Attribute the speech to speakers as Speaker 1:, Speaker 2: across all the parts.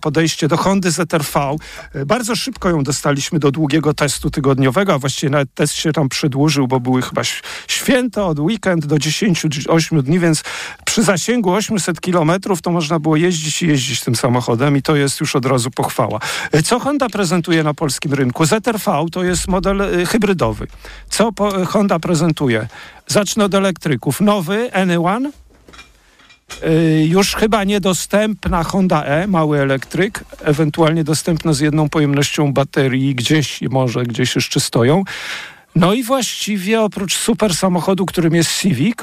Speaker 1: podejście do Hondy ZRV. Bardzo szybko ją dostaliśmy do długiego testu tygodniowego, a właściwie nawet test się tam przedłużył, bo były chyba święta od weekend do 10-8 dni, więc przy zasięgu 800 kilometrów to można było jeździć i jeździć tym samochodem i to jest już od razu pochwała. Co Honda prezentuje na polskim rynku? ZRV to jest model y, hybrydowy. Co Honda prezentuje? Zacznę od elektryków. Nowy Anyone już chyba niedostępna Honda E, mały elektryk, ewentualnie dostępna z jedną pojemnością baterii, gdzieś może gdzieś jeszcze stoją. No i właściwie oprócz super samochodu, którym jest Civic,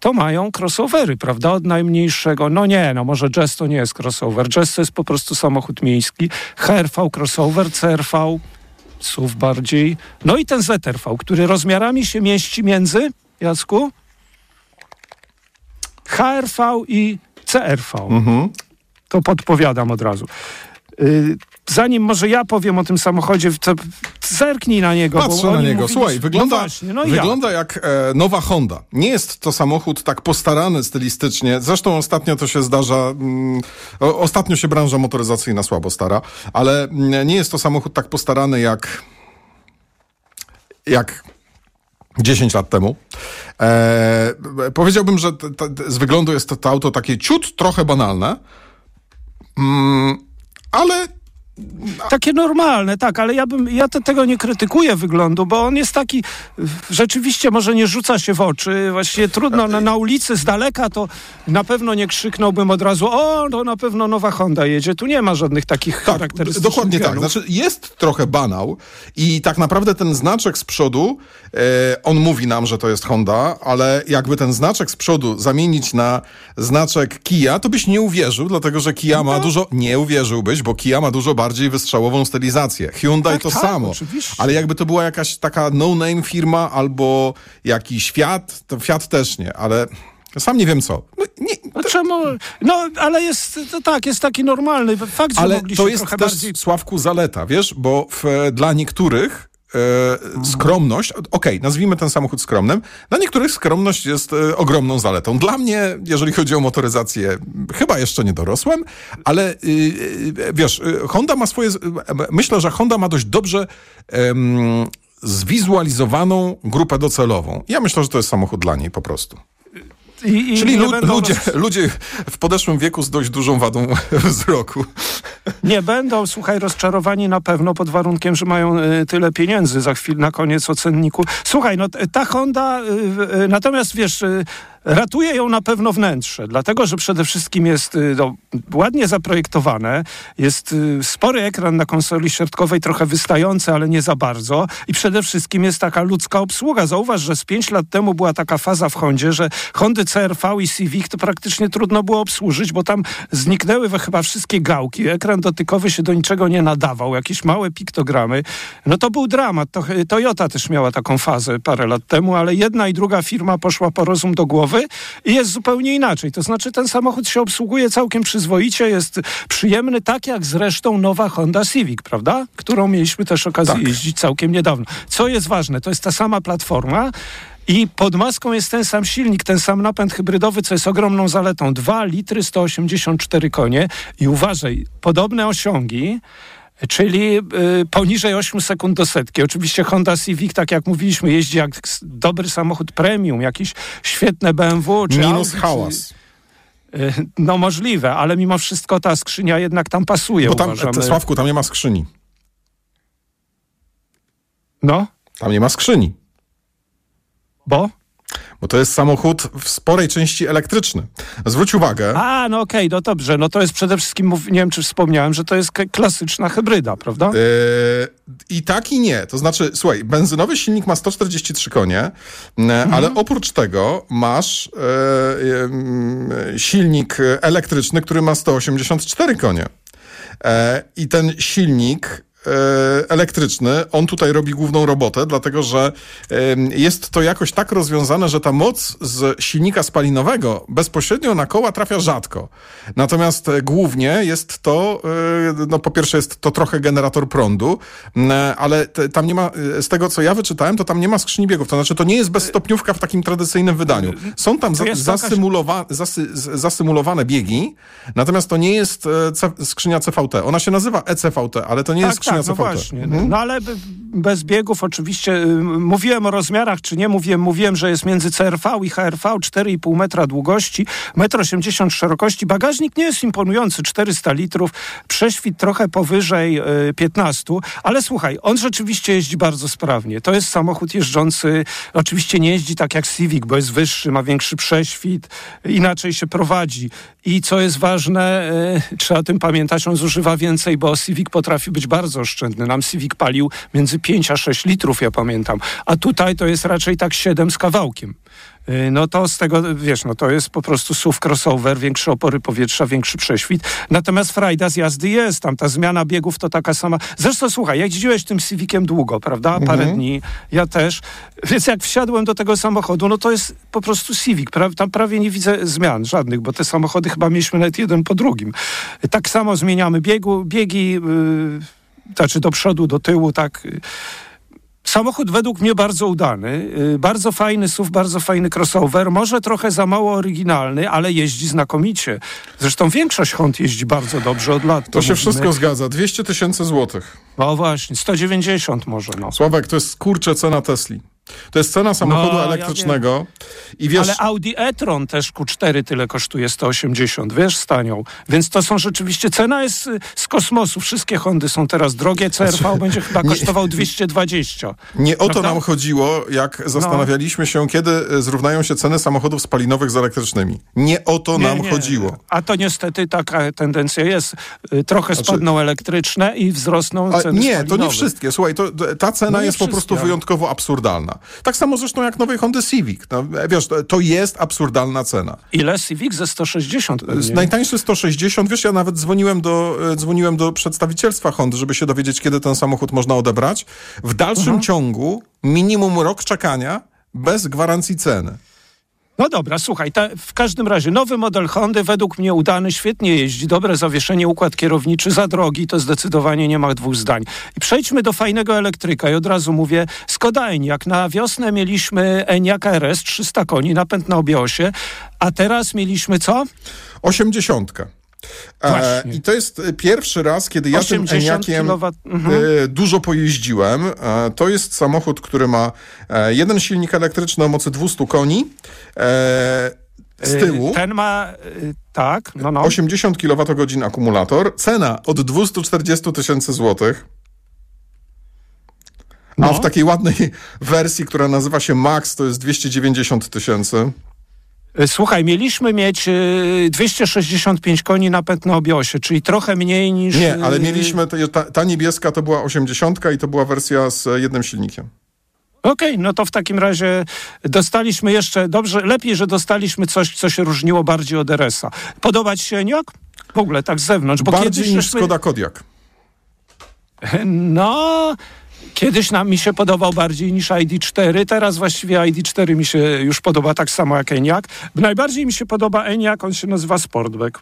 Speaker 1: to mają crossovery, prawda? Od najmniejszego, no nie, no może Jazz to nie jest crossover. Jazz to jest po prostu samochód miejski. HRV crossover, CRV SUV bardziej. No i ten ZRV, który rozmiarami się mieści między, Jacku? HRV i CRV. Mhm. To podpowiadam od razu. Y, zanim może ja powiem o tym samochodzie, to zerknij na niego.
Speaker 2: Patrzę na niego. Mówili... Słuchaj, wygląda, no właśnie, no wygląda jak e, nowa Honda. Nie jest to samochód tak postarany stylistycznie. Zresztą ostatnio to się zdarza. Mm, ostatnio się branża motoryzacyjna słabo stara, ale mm, nie jest to samochód tak postarany jak jak 10 lat temu. E, powiedziałbym, że t, t, z wyglądu jest to, to, auto takie ciut trochę banalne, mm, ale
Speaker 1: takie normalne, tak, ale ja bym, ja te, tego nie krytykuję wyglądu, bo on jest taki, rzeczywiście może nie rzuca się w oczy, właściwie trudno, na, na ulicy z daleka to na pewno nie krzyknąłbym od razu, o, to na pewno nowa Honda jedzie, tu nie ma żadnych takich tak, charakterystycznych
Speaker 2: Dokładnie tak, znaczy jest trochę banał i tak naprawdę ten znaczek z przodu, e, on mówi nam, że to jest Honda, ale jakby ten znaczek z przodu zamienić na znaczek Kia, to byś nie uwierzył, dlatego że Kia ma no. dużo, nie uwierzyłbyś, bo Kia ma dużo bardziej bardziej wystrzałową stylizację. Hyundai tak, to tak, samo. Oczywiście. Ale jakby to była jakaś taka no-name firma albo jakiś Fiat, to Fiat też nie, ale sam nie wiem co. No, nie,
Speaker 1: to... czemu? No, ale jest, to tak, jest taki normalny fakt, że
Speaker 2: Ale to jest też, bardziej... Sławku, zaleta, wiesz, bo w, dla niektórych skromność, okej, okay, nazwijmy ten samochód skromnym. Dla niektórych skromność jest e, ogromną zaletą. Dla mnie, jeżeli chodzi o motoryzację, chyba jeszcze nie dorosłem, ale y, wiesz, Honda ma swoje. Myślę, że Honda ma dość dobrze zwizualizowaną grupę docelową. Ja myślę, że to jest samochód dla niej po prostu. I, i Czyli lu ludzie, ludzie w podeszłym wieku z dość dużą wadą wzroku.
Speaker 1: Nie będą, słuchaj, rozczarowani na pewno pod warunkiem, że mają y, tyle pieniędzy za chwilę na koniec ocenniku. Słuchaj, no ta Honda, y, y, natomiast wiesz Ratuje ją na pewno wnętrze, dlatego że przede wszystkim jest y, no, ładnie zaprojektowane, jest y, spory ekran na konsoli środkowej, trochę wystający, ale nie za bardzo i przede wszystkim jest taka ludzka obsługa. Zauważ, że z pięć lat temu była taka faza w Hondzie, że Hondy CRV i Civic to praktycznie trudno było obsłużyć, bo tam zniknęły chyba wszystkie gałki, ekran dotykowy się do niczego nie nadawał, jakieś małe piktogramy. No to był dramat. To, Toyota też miała taką fazę parę lat temu, ale jedna i druga firma poszła po rozum do głowy i jest zupełnie inaczej. To znaczy ten samochód się obsługuje całkiem przyzwoicie, jest przyjemny, tak jak zresztą nowa Honda Civic, prawda? Którą mieliśmy też okazję tak. jeździć całkiem niedawno. Co jest ważne, to jest ta sama platforma, i pod maską jest ten sam silnik, ten sam napęd hybrydowy, co jest ogromną zaletą. 2 litry, 184 konie. I uważaj, podobne osiągi czyli y, poniżej 8 sekund do setki. Oczywiście Honda Civic, tak jak mówiliśmy, jeździ jak dobry samochód premium, jakiś świetne BMW.
Speaker 2: Czy Minus Audi, hałas.
Speaker 1: Y, no możliwe, ale mimo wszystko ta skrzynia jednak tam pasuje.
Speaker 2: Bo tam, uważamy. Sławku, tam nie ma skrzyni.
Speaker 1: No?
Speaker 2: Tam nie ma skrzyni.
Speaker 1: Bo?
Speaker 2: Bo to jest samochód w sporej części elektryczny. Zwróć uwagę.
Speaker 1: A, no okej, okay, no dobrze. No to jest przede wszystkim, nie wiem czy wspomniałem, że to jest klasyczna hybryda, prawda? Yy,
Speaker 2: I tak i nie. To znaczy, słuchaj, benzynowy silnik ma 143 konie, mhm. ale oprócz tego masz yy, yy, silnik elektryczny, który ma 184 konie. I ten silnik elektryczny, on tutaj robi główną robotę, dlatego że e, jest to jakoś tak rozwiązane, że ta moc z silnika spalinowego bezpośrednio na koła trafia rzadko. Natomiast e, głównie jest to, e, no po pierwsze jest to trochę generator prądu, ale tam nie ma, e, z tego co ja wyczytałem, to tam nie ma skrzyni biegów, to znaczy to nie jest bezstopniówka w takim tradycyjnym wydaniu. Są tam zasymulowa, zasy, zasymulowane biegi, natomiast to nie jest e, skrzynia CVT. Ona się nazywa ECVT, ale to nie jest skrzynia
Speaker 1: tak, no właśnie.
Speaker 2: Mhm.
Speaker 1: No ale bez biegów oczywiście y, mówiłem o rozmiarach, czy nie mówiłem, mówiłem, że jest między CRV i HRV 4,5 metra długości, 1,80 m szerokości. Bagażnik nie jest imponujący, 400 litrów, prześwit trochę powyżej y, 15, ale słuchaj, on rzeczywiście jeździ bardzo sprawnie. To jest samochód jeżdżący, oczywiście nie jeździ tak jak Civic, bo jest wyższy, ma większy prześwit, inaczej się prowadzi. I co jest ważne, y, trzeba o tym pamiętać, on zużywa więcej, bo Civic potrafi być bardzo oszczędny. Nam Civic palił między 5 a 6 litrów, ja pamiętam. A tutaj to jest raczej tak 7 z kawałkiem. Y, No to z tego, wiesz, no to jest po prostu SUV crossover, większe opory powietrza, większy prześwit. Natomiast frajda z jazdy jest, tam ta zmiana biegów to taka sama. Zresztą słuchaj, jeździłeś tym Civiciem długo, prawda? Parę dni, ja też. Więc jak wsiadłem do tego samochodu, no to jest po prostu Civic. Pra, tam prawie nie widzę zmian żadnych, bo te samochody chyba mieliśmy nawet jeden po drugim. Tak samo zmieniamy biegu, biegi, yy, znaczy do przodu, do tyłu, tak. yy. Samochód według mnie bardzo udany, yy, bardzo fajny SUV, bardzo fajny crossover, może trochę za mało oryginalny, ale jeździ znakomicie. Zresztą większość Hond jeździ bardzo dobrze od lat.
Speaker 2: To się
Speaker 1: mówimy.
Speaker 2: wszystko zgadza. 200 tysięcy złotych.
Speaker 1: No właśnie, 190 może, no.
Speaker 2: Sławek, to jest kurczę cena Tesli. To jest cena samochodu
Speaker 1: No, ja
Speaker 2: elektrycznego. I wiesz,
Speaker 1: Ale Audi e-tron też Q4 tyle kosztuje 180, wiesz, stanią. Więc to są rzeczywiście, cena jest y, z kosmosu. Wszystkie Hondy są teraz drogie, CRV będzie chyba
Speaker 2: nie-
Speaker 1: kosztował 220.
Speaker 2: nie o to
Speaker 1: Prawda?
Speaker 2: nam chodziło, jak zastanawialiśmy się, kiedy e, zrównają się ceny samochodów spalinowych z elektrycznymi. Nie o to
Speaker 1: Nie,
Speaker 2: nam
Speaker 1: nie.
Speaker 2: chodziło.
Speaker 1: A to niestety taka tendencja jest. Y, Trochę spadną elektryczne i wzrosną ceny
Speaker 2: nie, to nie
Speaker 1: spalinowe.
Speaker 2: wszystkie. Słuchaj, to, ta cena
Speaker 1: No
Speaker 2: jest po
Speaker 1: wszystkie,
Speaker 2: prostu
Speaker 1: ale-
Speaker 2: wyjątkowo absurdalna. Tak samo zresztą jak nowej Hondy Civic. No, wiesz, to, jest absurdalna cena.
Speaker 1: Ile Civic ze 160
Speaker 2: Z
Speaker 1: pewnie.
Speaker 2: Najtańszy 160, wiesz, ja nawet dzwoniłem do, e, dzwoniłem do przedstawicielstwa Hondy, żeby się dowiedzieć, kiedy ten samochód można odebrać. W dalszym
Speaker 1: Mhm.
Speaker 2: ciągu minimum rok czekania bez gwarancji ceny.
Speaker 1: No dobra, słuchaj, ta, w każdym razie nowy model Hondy według mnie udany, świetnie jeździ, dobre zawieszenie, układ kierowniczy, za drogi, to zdecydowanie nie ma dwóch zdań. I przejdźmy do fajnego elektryka i od razu mówię, Skoda Enyaq. Na wiosnę mieliśmy Enyaq RS, 300 koni, napęd na obiosie, a teraz mieliśmy co?
Speaker 2: 80. E,
Speaker 1: Właśnie.
Speaker 2: I to jest e, pierwszy raz, kiedy ja tym
Speaker 1: 80
Speaker 2: Eniakiem
Speaker 1: mhm.
Speaker 2: e, dużo pojeździłem. To jest samochód, który ma jeden silnik elektryczny o mocy 200 koni. Z tyłu
Speaker 1: Ten ma, tak, no no.
Speaker 2: 80 kWh akumulator. Cena od 240 tysięcy złotych. A
Speaker 1: No.
Speaker 2: w takiej ładnej wersji, która nazywa się Max, to jest 290 tysięcy.
Speaker 1: Y, Słuchaj, mieliśmy mieć y, 265 koni napęd na obiosie, czyli trochę mniej niż...
Speaker 2: Nie, ale
Speaker 1: y,
Speaker 2: mieliśmy, ta, ta niebieska to była 80 i to była wersja z e, jednym silnikiem.
Speaker 1: Okej, no to w takim razie dostaliśmy jeszcze, dobrze, lepiej, że dostaliśmy coś, co się różniło bardziej od RS-a. Podobać się Enyaq? W ogóle tak z zewnątrz,
Speaker 2: Bardziej niż Skoda Kodiaq.
Speaker 1: No, kiedyś nam mi się podobał bardziej niż ID4, teraz właściwie ID4 mi się już podoba tak samo jak Enyaq. Najbardziej mi się podoba Enyaq, on się nazywa Sportback.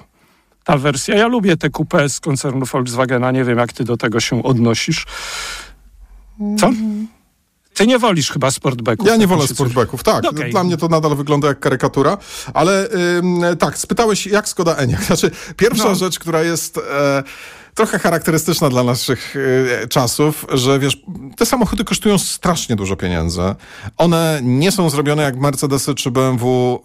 Speaker 1: Ta wersja. Ja lubię te coupé z koncernu Volkswagena, nie wiem jak ty do tego się odnosisz. Co? Ty nie wolisz chyba Sportbacków.
Speaker 2: Ja nie
Speaker 1: tak
Speaker 2: wolę
Speaker 1: się coś-
Speaker 2: sportbacków, tak.
Speaker 1: Okej.
Speaker 2: Dla mnie to nadal wygląda jak karykatura, ale ym, tak, spytałeś jak Skoda Enyaq. Znaczy, pierwsza
Speaker 1: No.
Speaker 2: rzecz, która jest e, trochę charakterystyczna dla naszych e, czasów, że wiesz, te samochody kosztują strasznie dużo pieniędzy. One nie są zrobione jak Mercedesy czy BMW.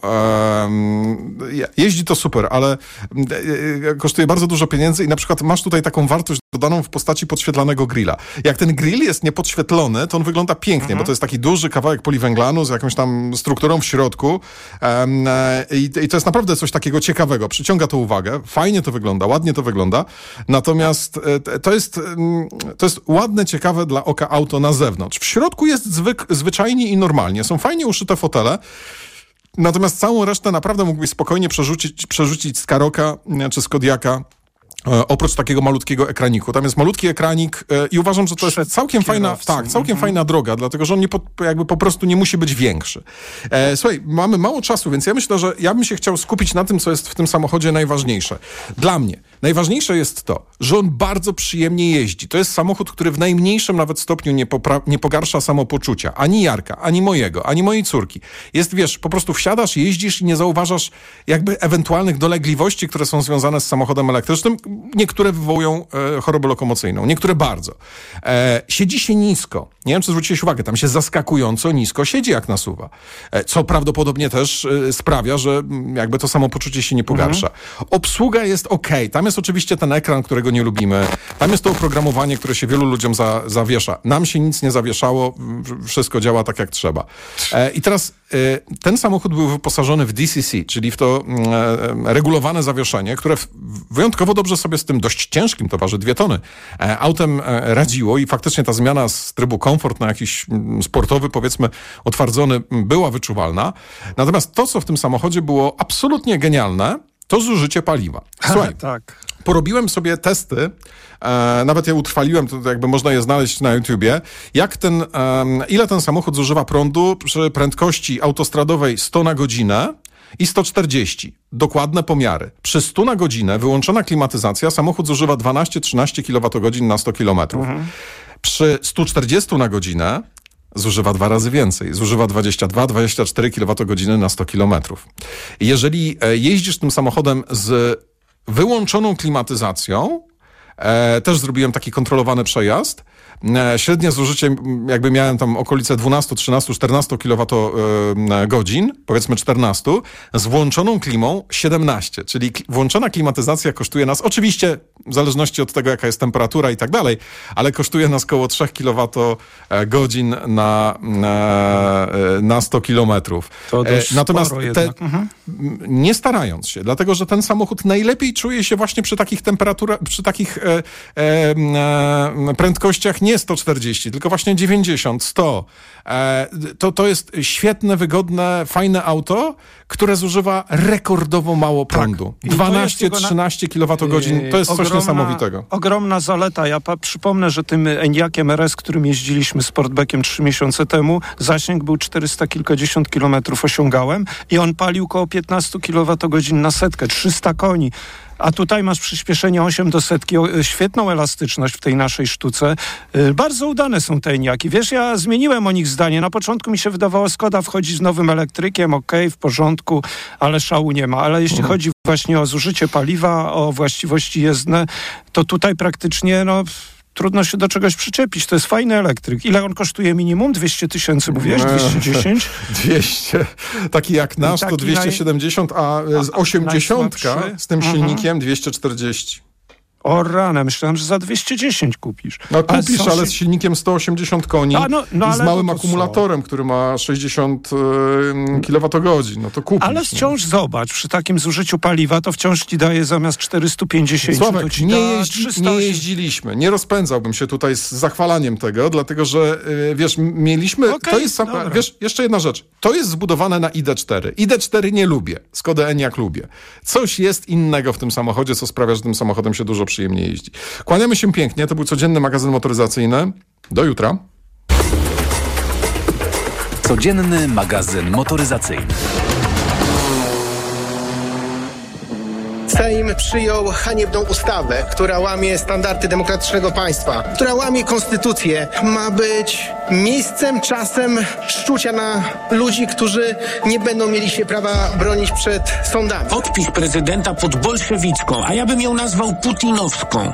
Speaker 2: jeździ to super, ale e, e, kosztuje bardzo dużo pieniędzy i na przykład masz tutaj taką wartość dodaną w postaci podświetlanego grilla. Jak ten grill jest niepodświetlony, to on wygląda pięknie, bo to jest taki duży kawałek poliwęglanu z jakąś tam strukturą w środku i to jest naprawdę coś takiego ciekawego. Przyciąga to uwagę, fajnie to wygląda, ładnie to wygląda, natomiast e, t- to jest, mm, to jest ładne, ciekawe dla oka auto na zewnątrz. W środku jest zwyk, zwyczajnie i normalnie. Są fajnie uszyte fotele, Natomiast całą resztę naprawdę mógłbyś spokojnie przerzucić, przerzucić z Karoka e, czy z Kodiaka E, oprócz takiego malutkiego ekraniku. Tam jest malutki ekranik e, i uważam, że to jest całkiem fajna, tak, całkiem -hmm. fajna droga, dlatego że on nie po, jakby po prostu nie musi być większy. E, słuchaj, mamy mało czasu, więc ja myślę, że ja bym się chciał skupić na tym, co jest w tym samochodzie najważniejsze. Dla mnie najważniejsze jest to, że on bardzo przyjemnie jeździ. To jest samochód, który w najmniejszym nawet stopniu nie, nie pogarsza samopoczucia. Ani Jarka, ani mojego, ani mojej córki. Jest, wiesz, po prostu wsiadasz, jeździsz i nie zauważasz jakby ewentualnych dolegliwości, które są związane z samochodem elektrycznym, niektóre wywołują e, chorobę lokomocyjną, niektóre bardzo. E, siedzi się nisko. Nie wiem, czy zwróciłeś uwagę, tam się zaskakująco nisko siedzi jak nasuwa. E, co prawdopodobnie też e, sprawia, że jakby to samopoczucie się nie pogarsza. Mhm. Obsługa jest ok. Tam jest oczywiście ten ekran, którego nie lubimy. Tam jest to oprogramowanie, które się wielu ludziom za, zawiesza. Nam się nic nie zawieszało, wszystko działa tak jak trzeba. E, I teraz ten samochód był wyposażony w DCC, czyli w to mm, e, regulowane zawieszenie, które wyjątkowo dobrze sobie z tym dość ciężkim, to waży dwie tony, e, autem e, radziło i faktycznie ta zmiana z trybu komfort na jakiś mm, sportowy, powiedzmy, otwardzony była wyczuwalna. Natomiast to, co w tym samochodzie było absolutnie genialne, to zużycie paliwa. Słuchaj, tak. Porobiłem sobie testy, e, nawet je utrwaliłem, to jakby można je znaleźć na YouTubie, jak ten, e, ile ten samochód zużywa prądu przy prędkości autostradowej 100 na godzinę, i 140. Dokładne pomiary. Przy 100 na godzinę wyłączona klimatyzacja samochód zużywa 12-13 kWh na 100 km. Mhm. Przy 140 na godzinę zużywa dwa razy więcej. Zużywa 22-24 kWh na 100 km. Jeżeli e, jeździsz tym samochodem z wyłączoną klimatyzacją, też zrobiłem taki kontrolowany przejazd, E, średnie zużycie, jakby miałem tam okolice 12, 13, 14 kWh, powiedzmy 14, z włączoną klimą 17, czyli włączona klimatyzacja kosztuje nas, oczywiście w zależności od tego, jaka jest temperatura i tak dalej, ale kosztuje nas około 3 kWh na, na, na 100 kilometrów. Natomiast te, mhm. nie starając się, dlatego że ten samochód najlepiej czuje się właśnie przy takich temperaturach, przy takich e, e, e, prędkościach nie 140, tylko właśnie 90, 100. E, to, to jest świetne, wygodne, fajne auto, które zużywa rekordowo mało tak. prądu. Tak. 12-13 kWh to jest ogromna, coś niesamowitego.
Speaker 1: Ogromna zaleta. Ja przypomnę, że tym Eniakiem RS, którym jeździliśmy Sportbackiem trzy miesiące temu, zasięg był 400 kilkadziesiąt kilometrów osiągałem i on palił około 15 kWh na setkę, 300 koni a tutaj masz przyspieszenie 8 do setki, świetną elastyczność w tej naszej sztuce. Y, bardzo udane są te Eniaki. Wiesz, ja zmieniłem o nich zdanie. Na początku mi się wydawało, Skoda wchodzi z nowym elektrykiem, ok, w porządku, ale szału nie ma. Ale jeśli mhm. chodzi właśnie o zużycie paliwa, o właściwości jezdne, to tutaj praktycznie, no trudno się do czegoś przyczepić. To jest fajny elektryk. Ile on kosztuje minimum? 200 tysięcy, mówiłeś? 210?
Speaker 2: 200. Taki jak nasz to 270, a z 80 z tym mhm. silnikiem 240.
Speaker 1: O rana, myślałem, że za 210 kupisz.
Speaker 2: No kupisz, ale, ale z silnikiem 180 koni A, no, no, i z małym akumulatorem, który ma 60 y, kWh. No to kupisz.
Speaker 1: Ale no. wciąż no. zobacz, przy takim zużyciu paliwa to wciąż ci daje zamiast 450
Speaker 2: Sławek,
Speaker 1: to ci
Speaker 2: nie, jeździ, nie jeździliśmy. Nie rozpędzałbym się tutaj z zachwalaniem tego, dlatego że y, wiesz, mieliśmy... Okay, to jest sam, wiesz, jeszcze jedna rzecz. To jest zbudowane na ID4. ID4 nie lubię. Skoda Enyaq lubię. Coś jest innego w tym samochodzie, co sprawia, że tym samochodem się dużo przyjemnie jeździ. Kłaniamy się pięknie. To był codzienny magazyn motoryzacyjny. Do jutra.
Speaker 3: Codzienny magazyn motoryzacyjny.
Speaker 4: Sejm przyjął haniebną ustawę, która łamie standardy demokratycznego państwa, która łamie konstytucję. Ma być miejscem, czasem szczucia na ludzi, którzy nie będą mieli się prawa bronić przed sądami.
Speaker 5: Podpis prezydenta pod bolszewicką, a ja bym ją nazwał putinowską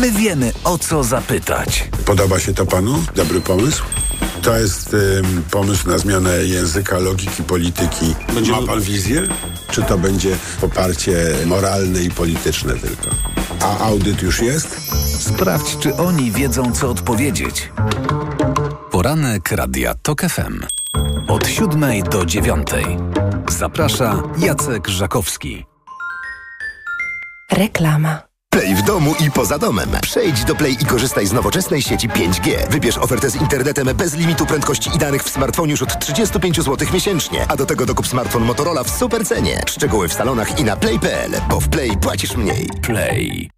Speaker 3: My wiemy, o co zapytać.
Speaker 6: Podoba się to panu? Dobry pomysł? To jest ym, pomysł na zmianę języka, logiki, polityki. Ma pan wizję? Czy to będzie poparcie moralne i polityczne tylko? A audyt już jest?
Speaker 3: Sprawdź, czy oni wiedzą, co odpowiedzieć. Poranek Radia TOK FM. Od siódmej do dziewiątej. Zaprasza Jacek Żakowski.
Speaker 7: Reklama. Play w domu i poza domem. Przejdź do Play i korzystaj z nowoczesnej sieci 5G. Wybierz ofertę z internetem bez limitu prędkości i danych w smartfonie już od 35 zł miesięcznie. A do tego dokup smartfon Motorola w super cenie. Szczegóły w salonach i na play.pl, bo w Play płacisz mniej.
Speaker 3: Play.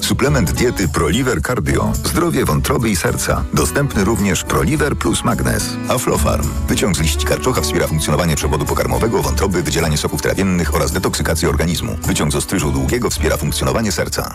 Speaker 8: Suplement diety Proliver Cardio. Zdrowie wątroby i serca. Dostępny również Proliver plus Magnes. Aflofarm. Wyciąg z liści karczocha wspiera funkcjonowanie przewodu pokarmowego, wątroby, wydzielanie soków trawiennych oraz detoksykację organizmu. Wyciąg z ostryżu długiego wspiera funkcjonowanie serca.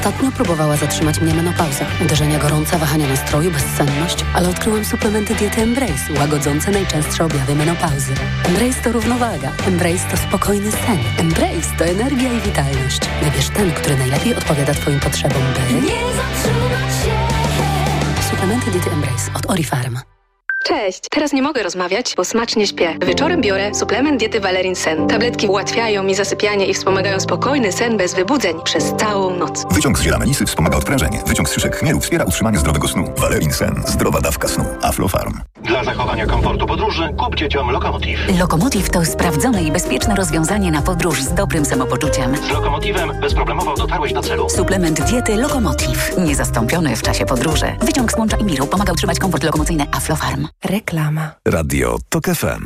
Speaker 9: Ostatnio próbowała zatrzymać mnie menopauza. Uderzenia gorąca, wahania nastroju, bezsenność, ale odkryłam suplementy diety Embrace, łagodzące najczęstsze objawy menopauzy. Embrace to równowaga. Embrace to spokojny sen. Embrace to energia i witalność. Wybierz ten, który najlepiej odpowiada Twoim potrzebom, by... Nie zatrzymać się! Suplementy diety Embrace od Orifarm.
Speaker 10: Cześć, teraz nie mogę rozmawiać, bo smacznie śpię. Wieczorem biorę suplement diety Valerin Sen. Tabletki ułatwiają mi zasypianie i wspomagają spokojny sen bez wybudzeń przez całą noc.
Speaker 8: Wyciąg z ziela melisy wspomaga odprężenie. Wyciąg z szyszek chmielu wspiera utrzymanie zdrowego snu. Valerin Sen. Zdrowa dawka snu. Aflofarm.
Speaker 11: Dla zachowania komfortu podróży kup dzieciom Lokomotiv.
Speaker 12: Lokomotiv to sprawdzone i bezpieczne rozwiązanie na podróż z dobrym samopoczuciem.
Speaker 11: Z Lokomotivem bezproblemowo dotarłeś do celu.
Speaker 12: Suplement diety Lokomotiv. Niezastąpiony w czasie podróży. Wyciąg z łącza i miru pomaga utrzymać komfort lokomocyjny Aflofarm.
Speaker 13: Reklama.
Speaker 3: Radio TOK FM.